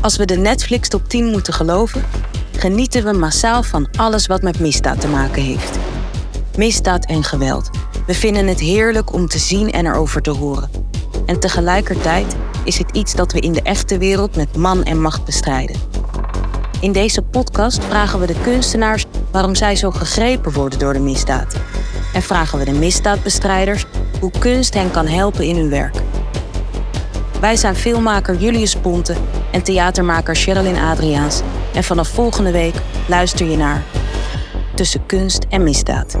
Als we de Netflix top 10 moeten geloven, genieten we massaal van alles wat met misdaad te maken heeft. Misdaad en geweld. We vinden het heerlijk om te zien en erover te horen. En tegelijkertijd is het iets dat we in de echte wereld met man en macht bestrijden. In deze podcast vragen we de kunstenaars waarom zij zo gegrepen worden door de misdaad. En vragen we de misdaadbestrijders hoe kunst hen kan helpen in hun werk. Wij zijn filmmaker Julius Ponte en theatermaker Sherilyn Adriaans. En vanaf volgende week luister je naar Tussen Kunst en Misdaad.